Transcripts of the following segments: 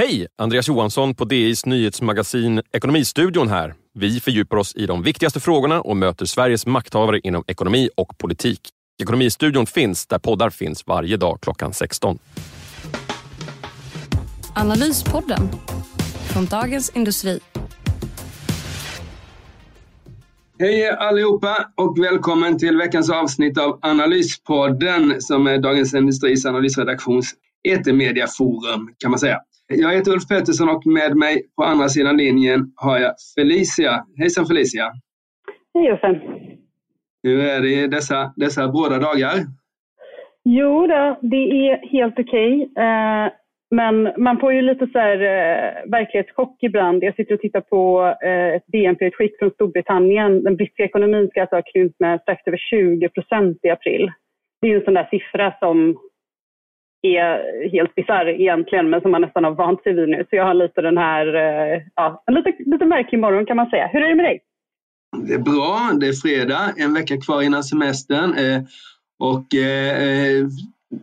Hej! Andreas Johansson på DIs nyhetsmagasin Ekonomistudion här. Vi fördjupar oss i de viktigaste frågorna och möter Sveriges makthavare inom ekonomi och politik. Ekonomistudion finns där poddar finns varje dag klockan 16. Analyspodden från Dagens Industri. Hej allihopa och välkommen till veckans avsnitt av Analyspodden som är Dagens Industris analysredaktions etermediaforum kan man säga. Jag heter Ulf Pettersson och med mig på andra sidan linjen har jag Felicia. Hejsan Felicia! Hej Uffe! Hur är det dessa, dessa båda dagar? Jo då, det är helt okej. Okay. Eh, men man får ju lite så här, eh, verklighetschock ibland. Jag sitter och tittar på eh, ett BNP-utskick från Storbritannien. Den brittiska ekonomin ska alltså ha krympt med strax över 20 procent i april. Det är ju en sån där siffra som är helt bisarr egentligen, men som man nästan har vant sig vid nu. Så jag har lite den här, eh, ja, en lite, lite märklig morgon kan man säga. Hur är det med dig? Det är bra. Det är fredag, en vecka kvar innan semestern eh, och eh,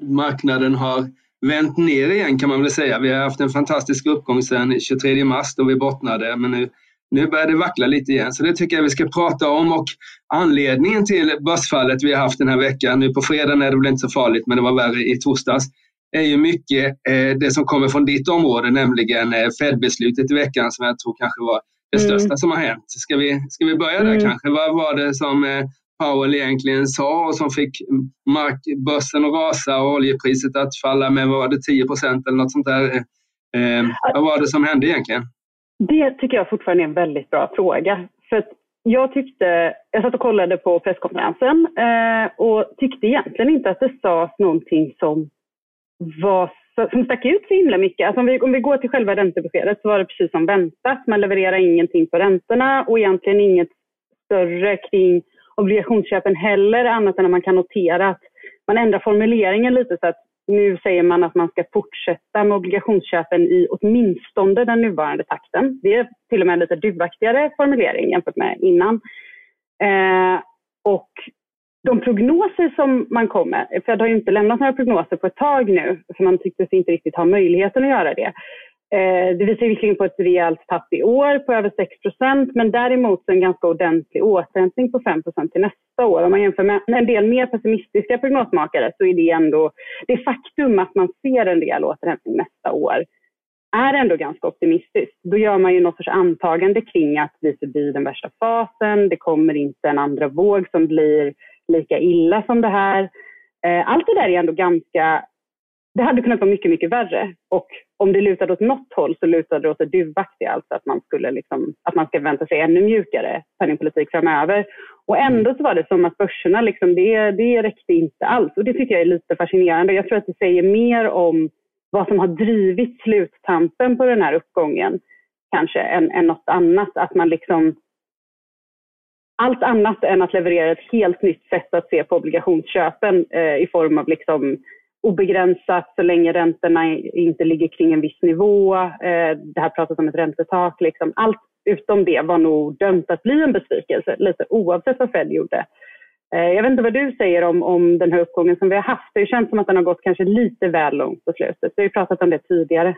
marknaden har vänt ner igen kan man väl säga. Vi har haft en fantastisk uppgång sedan 23 mars då vi bottnade, men nu, nu börjar det vackla lite igen. Så det tycker jag vi ska prata om och anledningen till börsfallet vi har haft den här veckan, nu på fredagen är det väl inte så farligt, men det var värre i torsdags, är ju mycket eh, det som kommer från ditt område, nämligen eh, Fed-beslutet i veckan som jag tror kanske var det mm. största som har hänt. Ska vi, ska vi börja där mm. kanske? Vad var det som eh, Powell egentligen sa och som fick mark, börsen att rasa och oljepriset att falla med vad var det, 10 procent eller något sånt där? Eh, vad var det som hände egentligen? Det tycker jag fortfarande är en väldigt bra fråga. För jag tyckte, jag satt och kollade på presskonferensen eh, och tyckte egentligen inte att det sades någonting som var som stack ut så himla mycket. Alltså om, vi, om vi går till själva räntebeskedet så var det precis som väntat. Man levererar ingenting på räntorna och egentligen inget större kring obligationsköpen heller, annat än att man kan notera att man ändrar formuleringen lite så att nu säger man att man ska fortsätta med obligationsköpen i åtminstone den nuvarande takten. Det är till och med en lite duvaktigare formulering jämfört med innan. Eh, och de prognoser som man kom med, Fed har ju inte lämnat några prognoser på ett tag nu, för man tyckte sig inte riktigt ha möjligheten att göra det. Eh, det visar visserligen på ett rejält tapp i år på över 6% men däremot en ganska ordentlig återhämtning på 5 till nästa år. Om man jämför med en del mer pessimistiska prognosmakare så är det ändå det faktum att man ser en rejäl återhämtning nästa år är ändå ganska optimistiskt. Då gör man ju något sorts antagande kring att vi är förbi den värsta fasen. Det kommer inte en andra våg som blir lika illa som det här. Eh, allt det där är ändå ganska... Det hade kunnat vara mycket, mycket värre. Och om det lutade åt något håll så lutade det åt det duvaktiga, alltså att man, skulle liksom, att man ska vänta sig ännu mjukare penningpolitik framöver. Och ändå så var det som att börserna, liksom, det, det räckte inte alls. Och det tycker jag är lite fascinerande. Jag tror att det säger mer om vad som har drivit sluttampen på den här uppgången kanske än, än något annat. Att man liksom allt annat än att leverera ett helt nytt sätt att se på obligationsköpen eh, i form av liksom obegränsat så länge räntorna inte ligger kring en viss nivå. Eh, det här pratas om ett räntetak. Liksom. Allt utom det var nog dömt att bli en besvikelse, lite oavsett vad Fed gjorde. Eh, jag vet inte vad du säger om, om den här uppgången som vi har haft. Det känns som att den har gått kanske lite väl långt på slutet. Vi har ju pratat om det tidigare.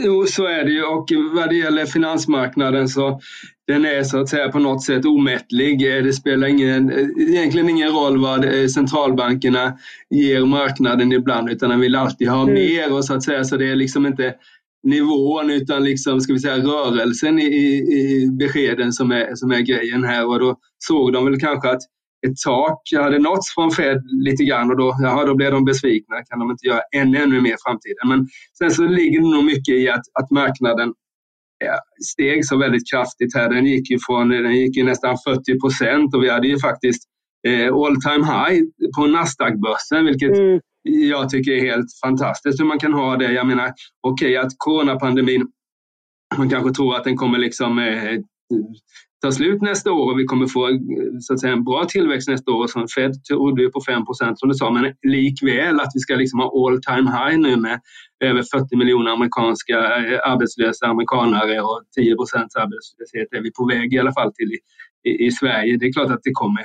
Jo, så är det ju och vad det gäller finansmarknaden så den är så att säga på något sätt omättlig. Eh, det spelar ingen, eh, egentligen ingen roll vad eh, centralbankerna ger marknaden ibland utan den vill alltid ha mm. mer och så att säga så det är liksom inte nivån utan liksom, ska vi säga, rörelsen i, i beskeden som är, som är grejen här och då såg de väl kanske att ett tak hade nåtts från Fed lite grann och då, jaha, då blev de besvikna. Kan de inte göra ännu, ännu mer i framtiden? Men sen så ligger det nog mycket i att, att marknaden steg så väldigt kraftigt här. Den gick ju, från, den gick ju nästan 40 procent och vi hade ju faktiskt eh, all time high på Nasdaq-börsen, vilket mm. jag tycker är helt fantastiskt hur man kan ha det. Jag menar, okej okay, att coronapandemin man kanske tror att den kommer liksom eh, ta slut nästa år och vi kommer få eh, så att säga, en bra tillväxt nästa år. Som Fed trodde ju på 5% som du sa, men likväl att vi ska liksom ha all time high nu med över 40 miljoner amerikanska eh, arbetslösa amerikanare och 10% arbetslöshet är vi på väg i alla fall till i, i, i Sverige. Det är klart att det kommer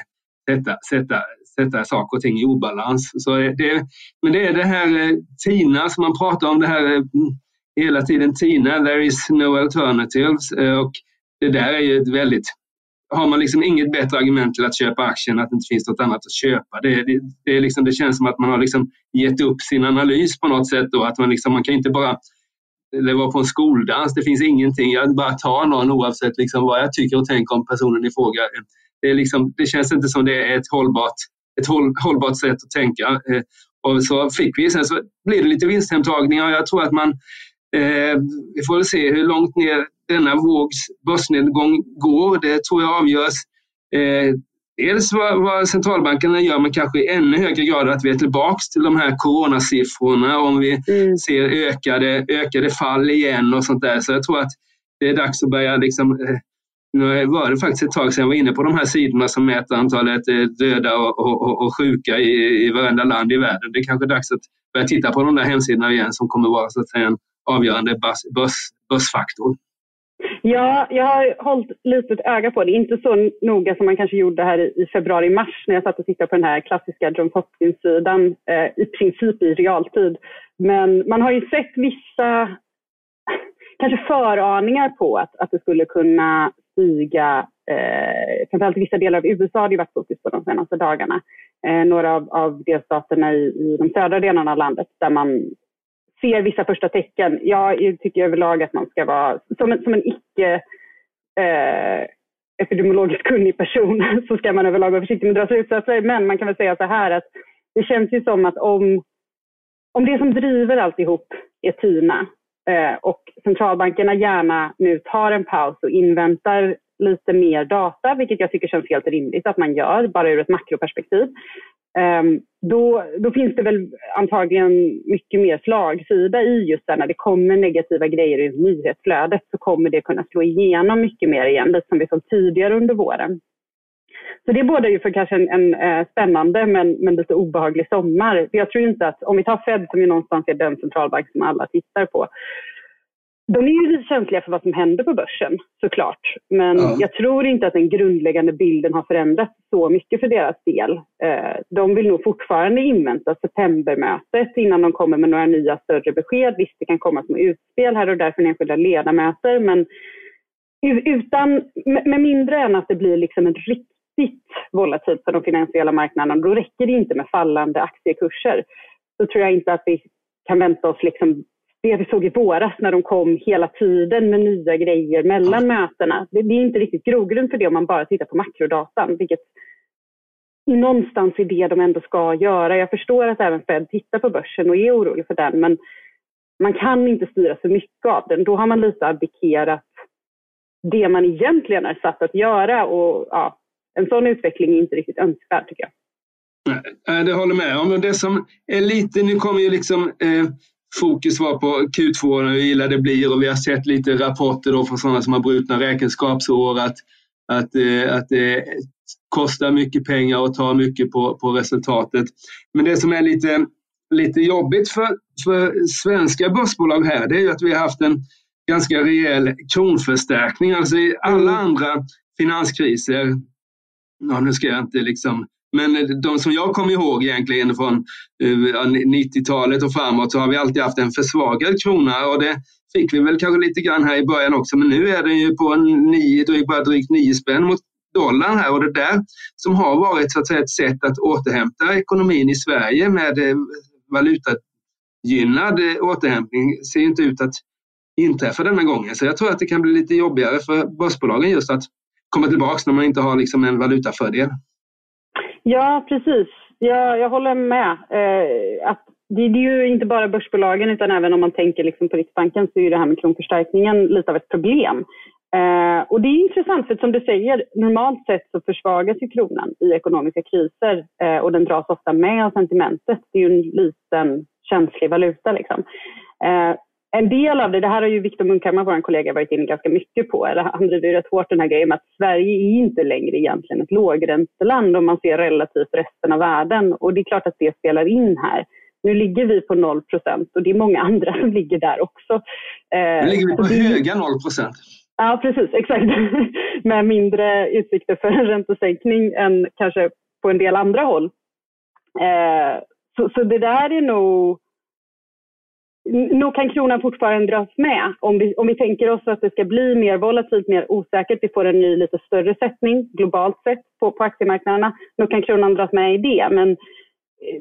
sätta, sätta, sätta saker och ting i obalans. Så eh, det, men det är det här TINA som man pratar om, det här hela tiden TINA, there is no alternatives. Och det där är ju ett väldigt har man liksom inget bättre argument till att köpa aktien att det inte finns något annat att köpa. Det, det, det, är liksom, det känns som att man har liksom gett upp sin analys på något sätt. Då, att man, liksom, man kan inte bara eller vara på en skoldans. Det finns ingenting. Jag bara tar någon oavsett liksom vad jag tycker och tänker om personen i fråga. Det, liksom, det känns inte som det är ett hållbart, ett håll, hållbart sätt att tänka. Eh, och så fick vi. Sen så blir det lite vinsthemtagningar. Jag tror att man eh, vi får väl se hur långt ner denna vågs börsnedgång går. Det tror jag avgörs eh, dels vad, vad centralbankerna gör men kanske i ännu högre grad att vi är tillbaka till de här coronasiffrorna om vi mm. ser ökade, ökade fall igen och sånt där. Så jag tror att det är dags att börja liksom, eh, nu var det faktiskt ett tag sedan jag var inne på de här sidorna som mäter antalet eh, döda och, och, och sjuka i, i varenda land i världen. Det är kanske dags att börja titta på de där hemsidorna igen som kommer vara så att säga, en avgörande börs, börsfaktor. Ja, jag har hållit lite ett öga på det. Inte så noga som man kanske gjorde här i februari-mars när jag satt och tittade på den här klassiska John Hopkins-sidan eh, i princip i realtid. Men man har ju sett vissa kanske föraningar på att, att det skulle kunna stiga. Eh, framförallt i vissa delar av USA har det varit fokus på de senaste dagarna. Eh, några av, av delstaterna i, i de södra delarna av landet där man ser vissa första tecken. Jag tycker överlag att man ska vara, som en, som en icke eh, epidemiologiskt kunnig person så ska man överlag vara försiktig med att dra slutsatser. Men man kan väl säga så här att det känns ju som att om, om det som driver alltihop är TINA eh, och centralbankerna gärna nu tar en paus och inväntar lite mer data, vilket jag tycker känns helt rimligt att man gör, bara ur ett makroperspektiv, Ehm, då, då, finns det väl antagligen mycket mer slagsida i just det när det kommer negativa grejer i nyhetsflödet så kommer det kunna slå igenom mycket mer igen, lite som vi såg tidigare under våren. Så det bådar ju för kanske en, en eh, spännande men, men, lite obehaglig sommar. För jag tror inte att, om vi tar Fed som ju någonstans är den centralbank som alla tittar på, de är ju känsliga för vad som händer på börsen såklart. Men ja. jag tror inte att den grundläggande bilden har förändrats så mycket för deras del. Eh, de vill nog fortfarande invänta septembermötet innan de kommer med några nya större besked. Visst, det kan komma som utspel här och där från enskilda ledamöter, men utan, med mindre än att det blir liksom en riktigt volatilt på de finansiella marknaderna, då räcker det inte med fallande aktiekurser. Så tror jag inte att vi kan vänta oss liksom det vi såg i våras när de kom hela tiden med nya grejer mellan mötena. Det, det, är inte riktigt grogrund för det om man bara tittar på makrodatan, vilket någonstans är det de ändå ska göra. Jag förstår att även Fed tittar på börsen och är orolig för den, men man kan inte styra så mycket av den. Då har man lite abdikerat det man egentligen är satt att göra och ja, en sån utveckling är inte riktigt önskvärd tycker jag. Nej, det håller med om. Det som är lite, nu kommer ju liksom eh, fokus var på Q2 och hur illa det blir och vi har sett lite rapporter då från sådana som har brutna räkenskapsår att, att, eh, att det kostar mycket pengar och tar mycket på, på resultatet. Men det som är lite, lite jobbigt för, för svenska börsbolag här det är ju att vi har haft en ganska rejäl kronförstärkning. Alltså i alla andra finanskriser, ja, nu ska jag inte liksom men eh, de som jag kommer ihåg egentligen från eh, 90-talet och framåt så har vi alltid haft en försvagad krona och det fick vi väl kanske lite grann här i början också. Men nu är den ju på nio, bara drygt 9 spänn mot dollarn här och det där som har varit så att säga, ett sätt att återhämta ekonomin i Sverige med eh, valutagynnad återhämtning ser inte ut att inträffa denna gången. Så jag tror att det kan bli lite jobbigare för börsbolagen just att komma tillbaka när man inte har liksom en valutafördel. Ja, precis. Jag, jag håller med. Eh, att det, det, är ju inte bara börsbolagen utan även om man tänker liksom på Riksbanken så är det här med kronförstärkningen lite av ett problem. Eh, och det är intressant för som du säger, normalt sett så försvagas ju kronan i ekonomiska kriser eh, och den dras ofta med av sentimentet. Det är ju en liten känslig valuta liksom. Eh, Eh, en del av det, det här har ju Viktor Munkhammar, vår kollega, varit inne ganska mycket på. Eller han driver ju rätt hårt den här grejen med att Sverige är inte längre egentligen ett lågränteland om man ser relativt resten av världen. Och det är klart att det spelar in här. Nu ligger vi på 0 procent och det är många andra som ligger där också. Nu ligger vi på det... höga 0 procent. Ja, precis. Exakt. Med mindre utsikter för en räntesänkning än kanske på en del andra håll. Eh, så, så det där är nog nog kan kronan fortfarande dras med. Om vi, om vi tänker oss att det ska bli mer volatilt, mer osäkert, vi får en ny lite större sättning globalt sett på, på aktiemarknaderna, då kan kronan dras med i det. Men eh,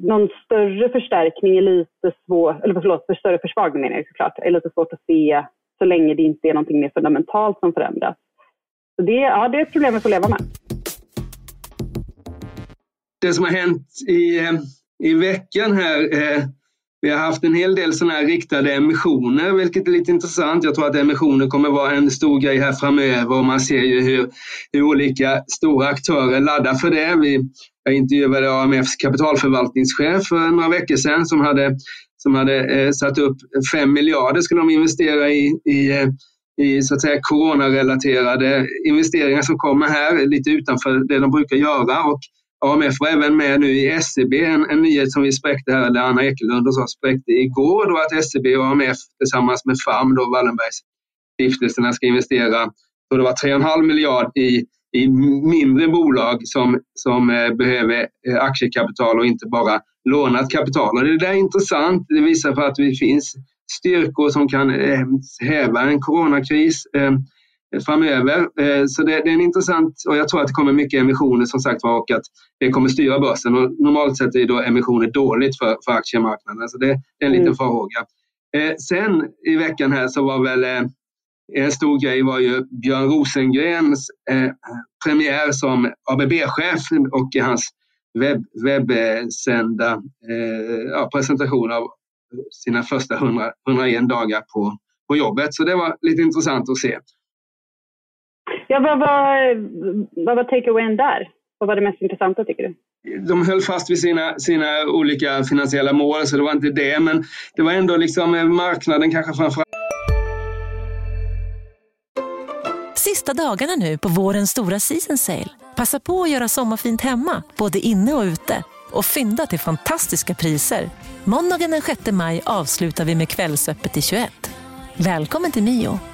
någon större förstärkning är lite svår, eller förlåt, för större försvagning menar jag såklart, är lite svårt att se så länge det inte är någonting mer fundamentalt som förändras. Så det, ja, det är ett problem vi får leva med. Det som har hänt i, eh, i veckan här eh vi har haft en hel del sådana här riktade emissioner, vilket är lite intressant. Jag tror att emissioner kommer vara en stor grej här framöver och man ser ju hur, hur olika stora aktörer laddar för det. Vi, jag intervjuade AMFs kapitalförvaltningschef för några veckor sedan som hade, som hade eh, satt upp 5 miljarder skulle de investera i, i eh, i så att säga coronarelaterade investeringar som kommer här, lite utanför det de brukar göra. Och AMF var även med nu i SEB, en, en nyhet som vi spräckte här, eller Anna Ekelund och så spräckte igår då att SEB och AMF tillsammans med FAM, då Wallenbergs stiftelserna ska investera, så det var 3,5 miljard i, i mindre bolag som, som eh, behöver eh, aktiekapital och inte bara lånat kapital. Och det där är intressant. Det visar på att det finns styrkor som kan eh, häva en coronakris. Eh, Framöver. Eh, så det, är en intressant och jag tror att det kommer mycket emissioner som sagt var och att det kommer styra börsen. Och normalt sett är då emissioner dåligt för, för aktiemarknaden. Så det, det är en liten mm. farhåga. Eh, sen i veckan här så var väl eh, en stor grej var ju Björn Rosengrens eh, premiär som ABB-chef och hans webb, webbsända eh, ja, presentation av sina första 100, 101 dagar på, på jobbet. Så det var lite intressant att se. Ja, vad var, vad var takeawayen där? Vad var det mest intressanta tycker du? De höll fast vid sina, sina olika finansiella mål, så det var inte det. Men det var ändå liksom eh, marknaden kanske framförallt. Sista dagarna nu på vårens stora season sale. Passa på att göra sommarfint hemma, både inne och ute. Och fynda till fantastiska priser. Måndagen den 6 maj avslutar vi med Kvällsöppet i 21. Välkommen till Mio.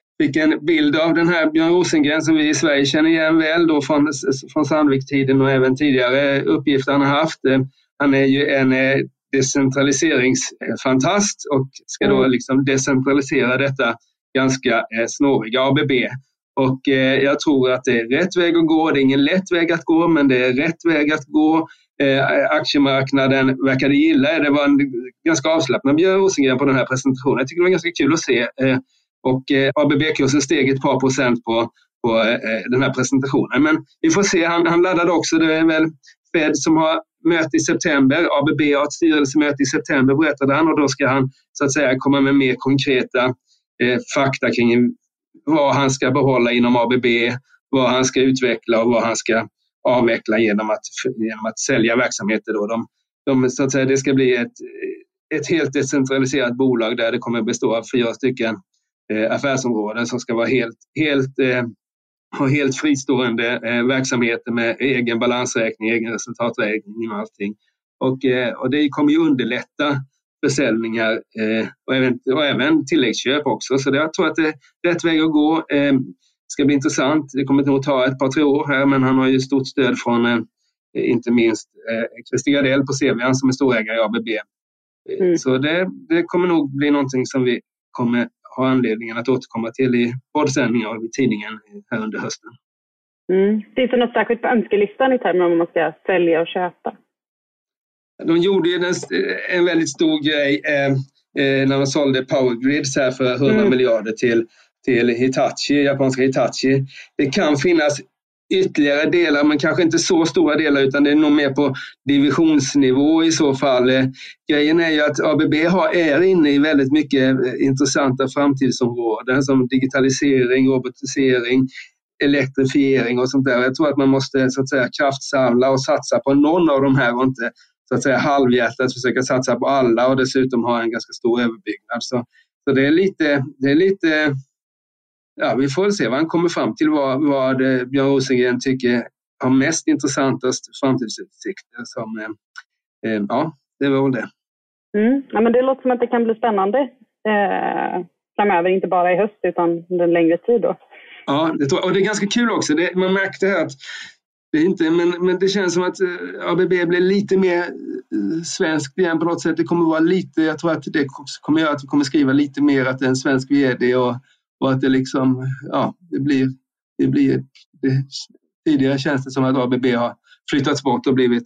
fick en bild av den här Björn Rosengren som vi i Sverige känner igen väl då från, från Sandvik-tiden och även tidigare uppgifter han har haft. Eh, han är ju en eh, decentraliseringsfantast och ska då mm. liksom decentralisera detta ganska eh, snåriga ABB. Och jag tror att det är rätt väg att gå. Det är ingen lätt väg att gå, men det är rätt väg att gå. aktiemarknaden verkade gilla det. Det var en ganska avslappnad Björn Rosengren på den här presentationen. Jag tycker det var ganska kul att se. Och eh, ABB-kursen steg ett par procent på, på eh, den här presentationen. Men vi får se, han, han laddade också, det är väl Fed som har möte i september. ABB har ett styrelsemöte i september berättade han och då ska han så att säga komma med mer konkreta eh, fakta kring vad han ska behålla inom ABB, vad han ska utveckla och vad han ska avveckla genom att, genom att sälja verksamheter. Då. De, de, så att säga, det ska bli ett, ett helt decentraliserat bolag där det kommer bestå av fyra stycken Eh, affärsområden som ska vara helt, helt, eh, ha helt fristående eh, verksamheter med egen balansräkning, egen resultaträkning och allting. Och, och det kommer ju underlätta försäljningar och, även, och även tilläggsköp också. Så jag tror att det är rätt väg att gå. Det ska bli intressant. Det kommer nog ta ett par, tre år här, men han har ju stort stöd från inte minst Christer Gardell på Sevian som är storägare i ABB. Mm. Så det, det kommer nog bli någonting som vi kommer har anledningen att återkomma till i poddsändningar och i tidningen här under hösten. Mm. Finns det något särskilt på önskelistan i termer om man ska sälja och köpa? De gjorde ju en väldigt stor grej eh, eh, när de sålde Powergrids här för 100 mm. miljarder till, till Hitachi, japanska Hitachi. Det kan finnas ytterligare delar, men kanske inte så stora delar utan det är nog mer på divisionsnivå i så fall. Eh, grejen är ju att ABB har, är inne i väldigt mycket eh, intressanta framtidsområden som digitalisering, robotisering, elektrifiering och sånt där. Jag tror att man måste så att säga kraftsamla och satsa på någon av de här och inte så att säga halvhjärtat försöka satsa på alla och dessutom ha en ganska stor överbyggnad. Så, så det är lite, det är lite ja, vi får se vad han kommer fram till, vad, vad Björn Rosengren tycker har mest intressantast framtidsutsikter. Som, eh, eh, ja, det var väl det. Mm. Ja, men det låter som att det kan bli spännande eh, framöver, inte bara i höst utan under en längre tid. Då. Ja, det, och det är ganska kul också. Det, man märkte här att det är inte, men, men det känns som att eh, ABB blir lite mer eh, svenskt igen på något sätt. Det kommer vara lite, jag tror att det kommer göra att vi kommer skriva lite mer att det är en svensk VD och och att det liksom, ja, det blir, det blir det, tidigare känns det som att ABB har flyttats bort och blivit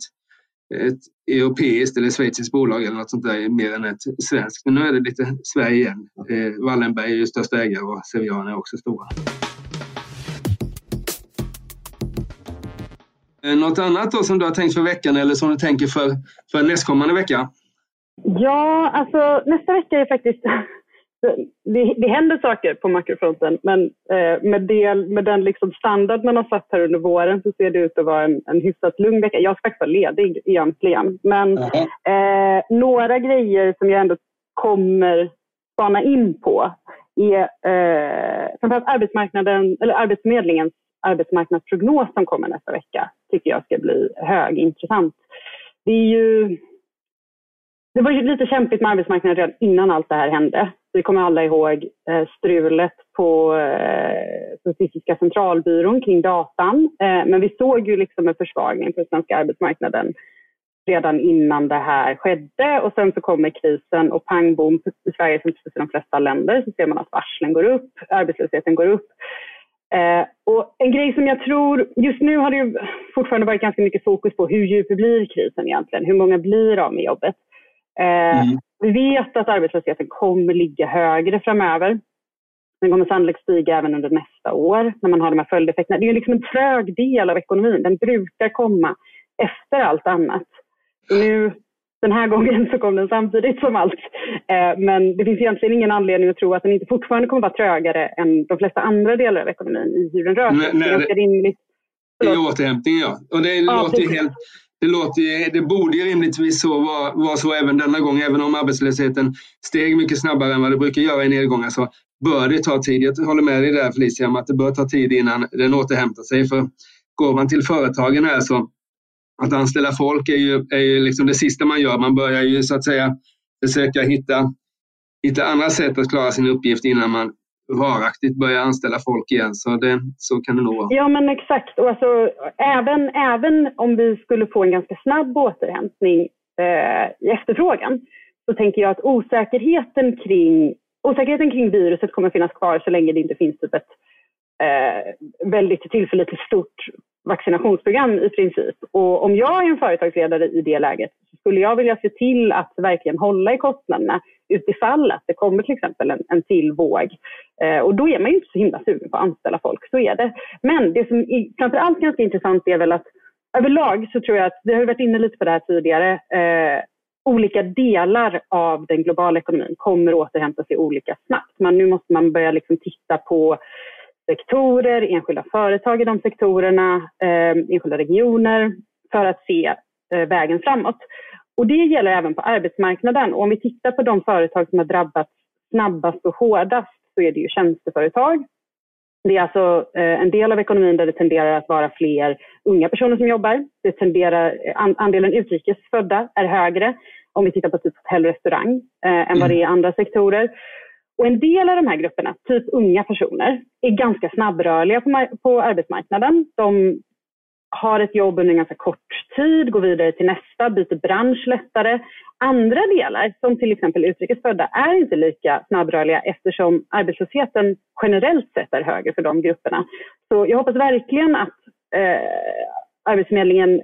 ett europeiskt eller schweiziskt bolag eller något sånt där mer än ett svenskt. Men nu är det lite Sverige igen. Eh, Wallenberg är ju största ägare och Sevian är också stora. Eh, något annat då som du har tänkt för veckan eller som du tänker för, för nästkommande vecka? Ja, alltså nästa vecka är faktiskt det, det händer saker på makrofronten men eh, med, del, med den liksom standard man har satt här under våren så ser det ut att vara en, en hyfsat lugn vecka. Jag ska faktiskt vara ledig egentligen. Men eh, några grejer som jag ändå kommer spana in på är eh, framförallt arbetsmarknaden, eller Arbetsförmedlingens arbetsmarknadsprognos som kommer nästa vecka tycker jag ska bli högintressant. Det är ju det var ju lite kämpigt med arbetsmarknaden redan innan allt det här hände. Vi kommer alla ihåg eh, strulet på eh, Statistiska centralbyrån kring datan. Eh, men vi såg ju liksom en försvagning på den svenska arbetsmarknaden redan innan det här skedde och sen så kommer krisen och pang bom, i Sverige som i de flesta länder så ser man att varslen går upp, arbetslösheten går upp. Eh, och en grej som jag tror, just nu har det ju fortfarande varit ganska mycket fokus på hur djup blir krisen egentligen? Hur många blir av med jobbet? Eh, mm. Vi vet att arbetslösheten kommer ligga högre framöver. Den kommer sannolikt stiga även under nästa år när man har de här följdeffekterna. Det är liksom en trög del av ekonomin. Den brukar komma efter allt annat. Nu, den här gången så kom den samtidigt som allt. Eh, men det finns egentligen ingen anledning att tro att den inte fortfarande kommer vara trögare än de flesta andra delar av ekonomin i hur den rör sig. Det är rimligt. I återhämtningen, ja. Och det ja, låter ju helt det, låter, det borde ju rimligtvis så vara, vara så även denna gång. Även om arbetslösheten steg mycket snabbare än vad det brukar göra i nedgångar så bör det ta tid. Jag håller med dig där Felicia om att det bör ta tid innan den återhämtar sig. För går man till företagen här så att anställa folk är ju, är ju liksom det sista man gör. Man börjar ju så att säga försöka hitta, hitta andra sätt att klara sin uppgift innan man varaktigt börja anställa folk igen. Så, det, så kan det nog vara. Ja, men exakt. Och alltså, även, även om vi skulle få en ganska snabb återhämtning eh, i efterfrågan så tänker jag att osäkerheten kring, osäkerheten kring viruset kommer att finnas kvar så länge det inte finns typ ett eh, väldigt tillförlitligt stort vaccinationsprogram i princip. Och om jag är en företagsledare i det läget så skulle jag vilja se till att verkligen hålla i kostnaderna utifall att det kommer till exempel en, en till våg. Eh, och då är man ju inte så himla sugen på att anställa folk, så är det. Men det som är framför allt ganska intressant är väl att överlag så tror jag att, vi har varit inne lite på det här tidigare, eh, olika delar av den globala ekonomin kommer återhämta sig olika snabbt. Men nu måste man börja liksom titta på sektorer, enskilda företag i de sektorerna, eh, enskilda regioner för att se eh, vägen framåt. Och det gäller även på arbetsmarknaden. Och om vi tittar på de företag som har drabbats snabbast och hårdast så är det ju tjänsteföretag. Det är alltså eh, en del av ekonomin där det tenderar att vara fler unga personer som jobbar. Det tenderar, andelen utrikes födda är högre om vi tittar på typ hotell och restaurang eh, än vad det är i andra sektorer. Och en del av de här grupperna, typ unga personer, är ganska snabbrörliga på, på arbetsmarknaden. De har ett jobb under en ganska kort tid, går vidare till nästa, byter bransch lättare. Andra delar, som till exempel utrikesfödda, är inte lika snabbrörliga eftersom arbetslösheten generellt sett är högre för de grupperna. Så jag hoppas verkligen att eh, Arbetsförmedlingen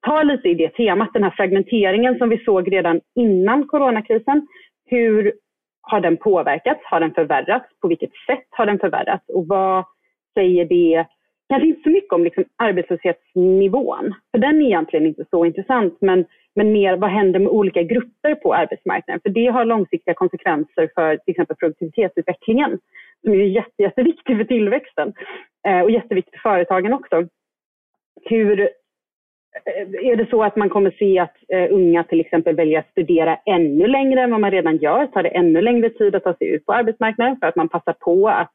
tar lite i det temat, den här fragmenteringen som vi såg redan innan coronakrisen. Hur har den påverkats? Har den förvärrats? På vilket sätt har den förvärrats? Och vad säger det kanske inte så mycket om liksom arbetslöshetsnivån, för den är egentligen inte så intressant, men, men mer vad händer med olika grupper på arbetsmarknaden? För det har långsiktiga konsekvenser för till exempel produktivitetsutvecklingen, som är jätte, jätteviktig för tillväxten eh, och jätteviktig för företagen också. Hur, är det så att man kommer se att eh, unga till exempel väljer att studera ännu längre än vad man redan gör? Tar det ännu längre tid att ta sig ut på arbetsmarknaden för att man passar på att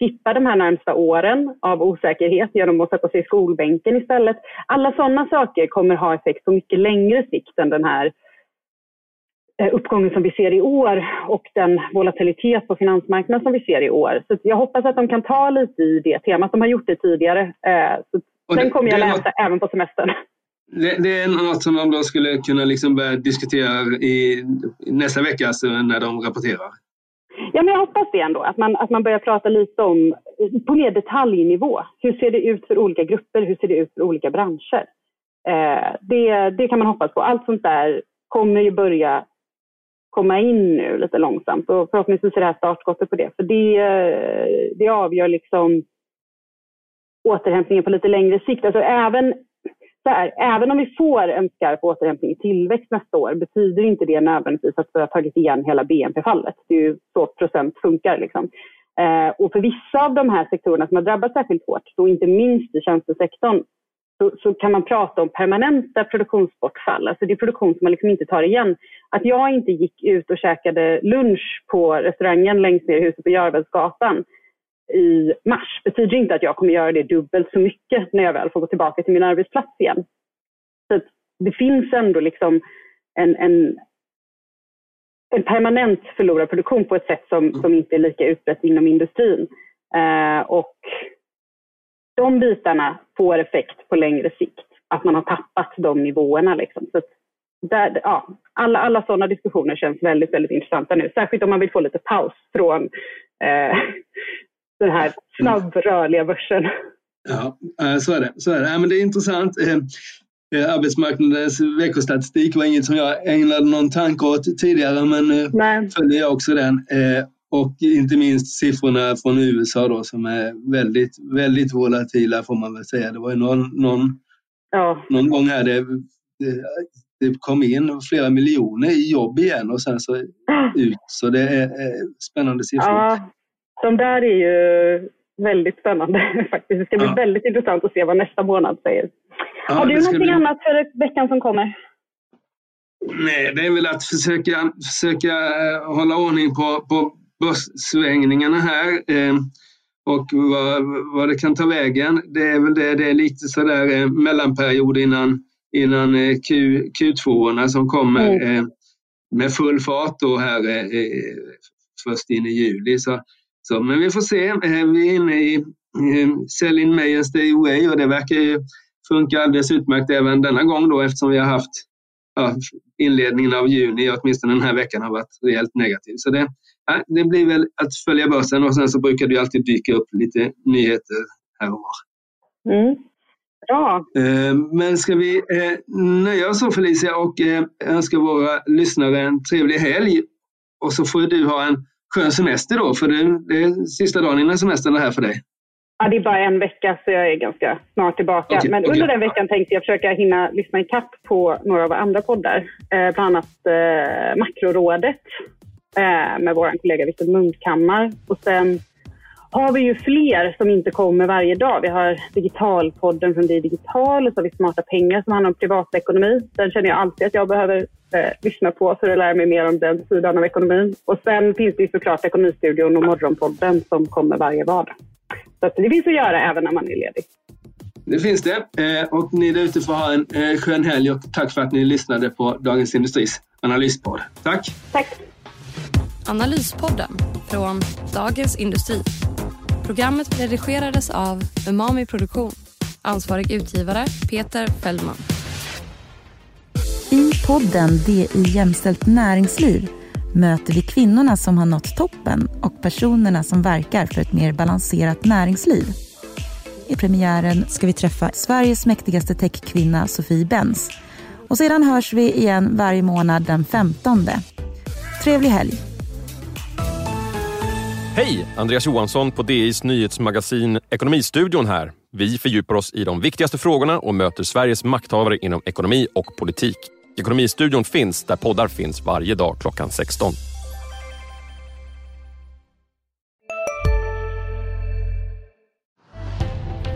skippa de här närmsta åren av osäkerhet genom att sätta sig i skolbänken istället. Alla sådana saker kommer ha effekt på mycket längre sikt än den här eh, uppgången som vi ser i år och den volatilitet på finansmarknaden som vi ser i år. Så jag hoppas att de kan ta lite i det temat. De har gjort det tidigare. Eh, så den kommer jag läsa även på semestern. Det, det, är något som de då skulle kunna liksom börja diskutera i nästa vecka alltså när de rapporterar? Ja, men jag hoppas det ändå, att man, att man börjar prata lite om, på mer detaljnivå. Hur ser det ut för olika grupper? Hur ser det ut för olika branscher? Eh, det, det kan man hoppas på. Allt sånt där kommer ju börja komma in nu lite långsamt och förhoppningsvis är det här startskottet på det. För det, eh, det avgör liksom återhämtningen på lite längre sikt. Alltså även så även om vi får en skarp återhämtning i tillväxt nästa år betyder inte det nödvändigtvis att vi har tagit igen hela BNP-fallet. Det är ju så procent funkar. Liksom. Eh, och för vissa av de här sektorerna som har drabbats särskilt hårt, då inte minst i tjänstesektorn, så, så, kan man prata om permanenta produktionsbortfall. Alltså det är produktion som man liksom inte tar igen. Att jag inte gick ut och käkade lunch på restaurangen längst ner i huset på Järvelsgatan i mars betyder inte att jag kommer göra det dubbelt så mycket när jag väl får gå tillbaka till min arbetsplats igen. Så det finns ändå liksom en, en, en permanent förlorad produktion på ett sätt som, mm. som inte är lika utbrett inom industrin. Eh, och de bitarna får effekt på längre sikt, att man har tappat de nivåerna. Liksom. Så där, ja, alla, alla sådana diskussioner känns väldigt, väldigt intressanta nu, särskilt om man vill få lite paus från eh, den här snabbrörliga börsen. Ja, så är det. Så är det. Ja, men det är intressant. Eh, eh, arbetsmarknadens veckostatistik var inget som jag ägnade någon tanke åt tidigare, men nu eh, följer jag också den. Och inte minst siffrorna från USA då som är väldigt, väldigt volatila får man väl säga. Det var ju någon, någon, ja. någon gång här det, det, det, kom in flera miljoner i jobb igen och sen så ut. Så det är, spännande siffror. Ja, de där är ju väldigt spännande faktiskt. Det ska bli ja. väldigt intressant att se vad nästa månad säger. Ja, Har du någonting bli... annat för veckan som kommer? Nej, det är väl att försöka, försöka eh, hålla ordning på, på börssvängningarna här eh, och vad, vad det kan ta vägen. Det är väl det, det är lite sådär eh, mellanperiod innan, innan eh, Q, Q2 som kommer mm. eh, med full fart då här först in i juli. Så så, men vi får se. Eh, vi är inne i Sell in May and Stay Away och det verkar ju funka alldeles utmärkt även denna gång då eftersom vi har haft ja, inledningen av juni, åtminstone den här veckan, har varit rejält negativ. Så det, ja, det blir väl att följa börsen och sen så brukar det alltid dyka upp lite nyheter här och var. Mm. Bra. Eh, men ska vi eh, nöja oss så Felicia och önska våra lyssnare en trevlig helg och så får du ha en skön semester då, för det, det är sista dagen innan semestern är här för dig. Ja, det är bara en vecka så jag är ganska snart tillbaka. Okay, Men okay. under den veckan tänkte jag försöka hinna lyssna i kapp på några av andra poddar. Eh, bland annat eh, Makrorådet eh, med vår kollega Viktor Munkhammar. Och sen har vi ju fler som inte kommer varje dag. Vi har Digitalpodden från Digital och så har vi Smarta pengar som handlar om privatekonomi. Den känner jag alltid att jag behöver eh, lyssna på för att lära mig mer om den sidan av ekonomin. Och sen finns det ju såklart Ekonomistudion och Morgonpodden som kommer varje vardag. Så det finns att göra även när man är ledig. Det finns det. Eh, och ni där ute får ha en eh, skön helg och tack för att ni lyssnade på Dagens Industris analyspodd. Tack! Tack! Analyspodden från Dagens Industri. Programmet redigerades av Umami Produktion. Ansvarig utgivare Peter Fellman. I podden DI Jämställt näringsliv möter vi kvinnorna som har nått toppen och personerna som verkar för ett mer balanserat näringsliv. I premiären ska vi träffa Sveriges mäktigaste techkvinna Sofie Benz. Och sedan hörs vi igen varje månad den 15. Trevlig helg! Hej! Andreas Johansson på DIs nyhetsmagasin Ekonomistudion här. Vi fördjupar oss i de viktigaste frågorna och möter Sveriges makthavare inom ekonomi och politik. Ekonomistudion finns där poddar finns varje dag klockan 16.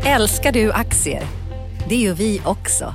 Älskar du aktier? Det gör vi också.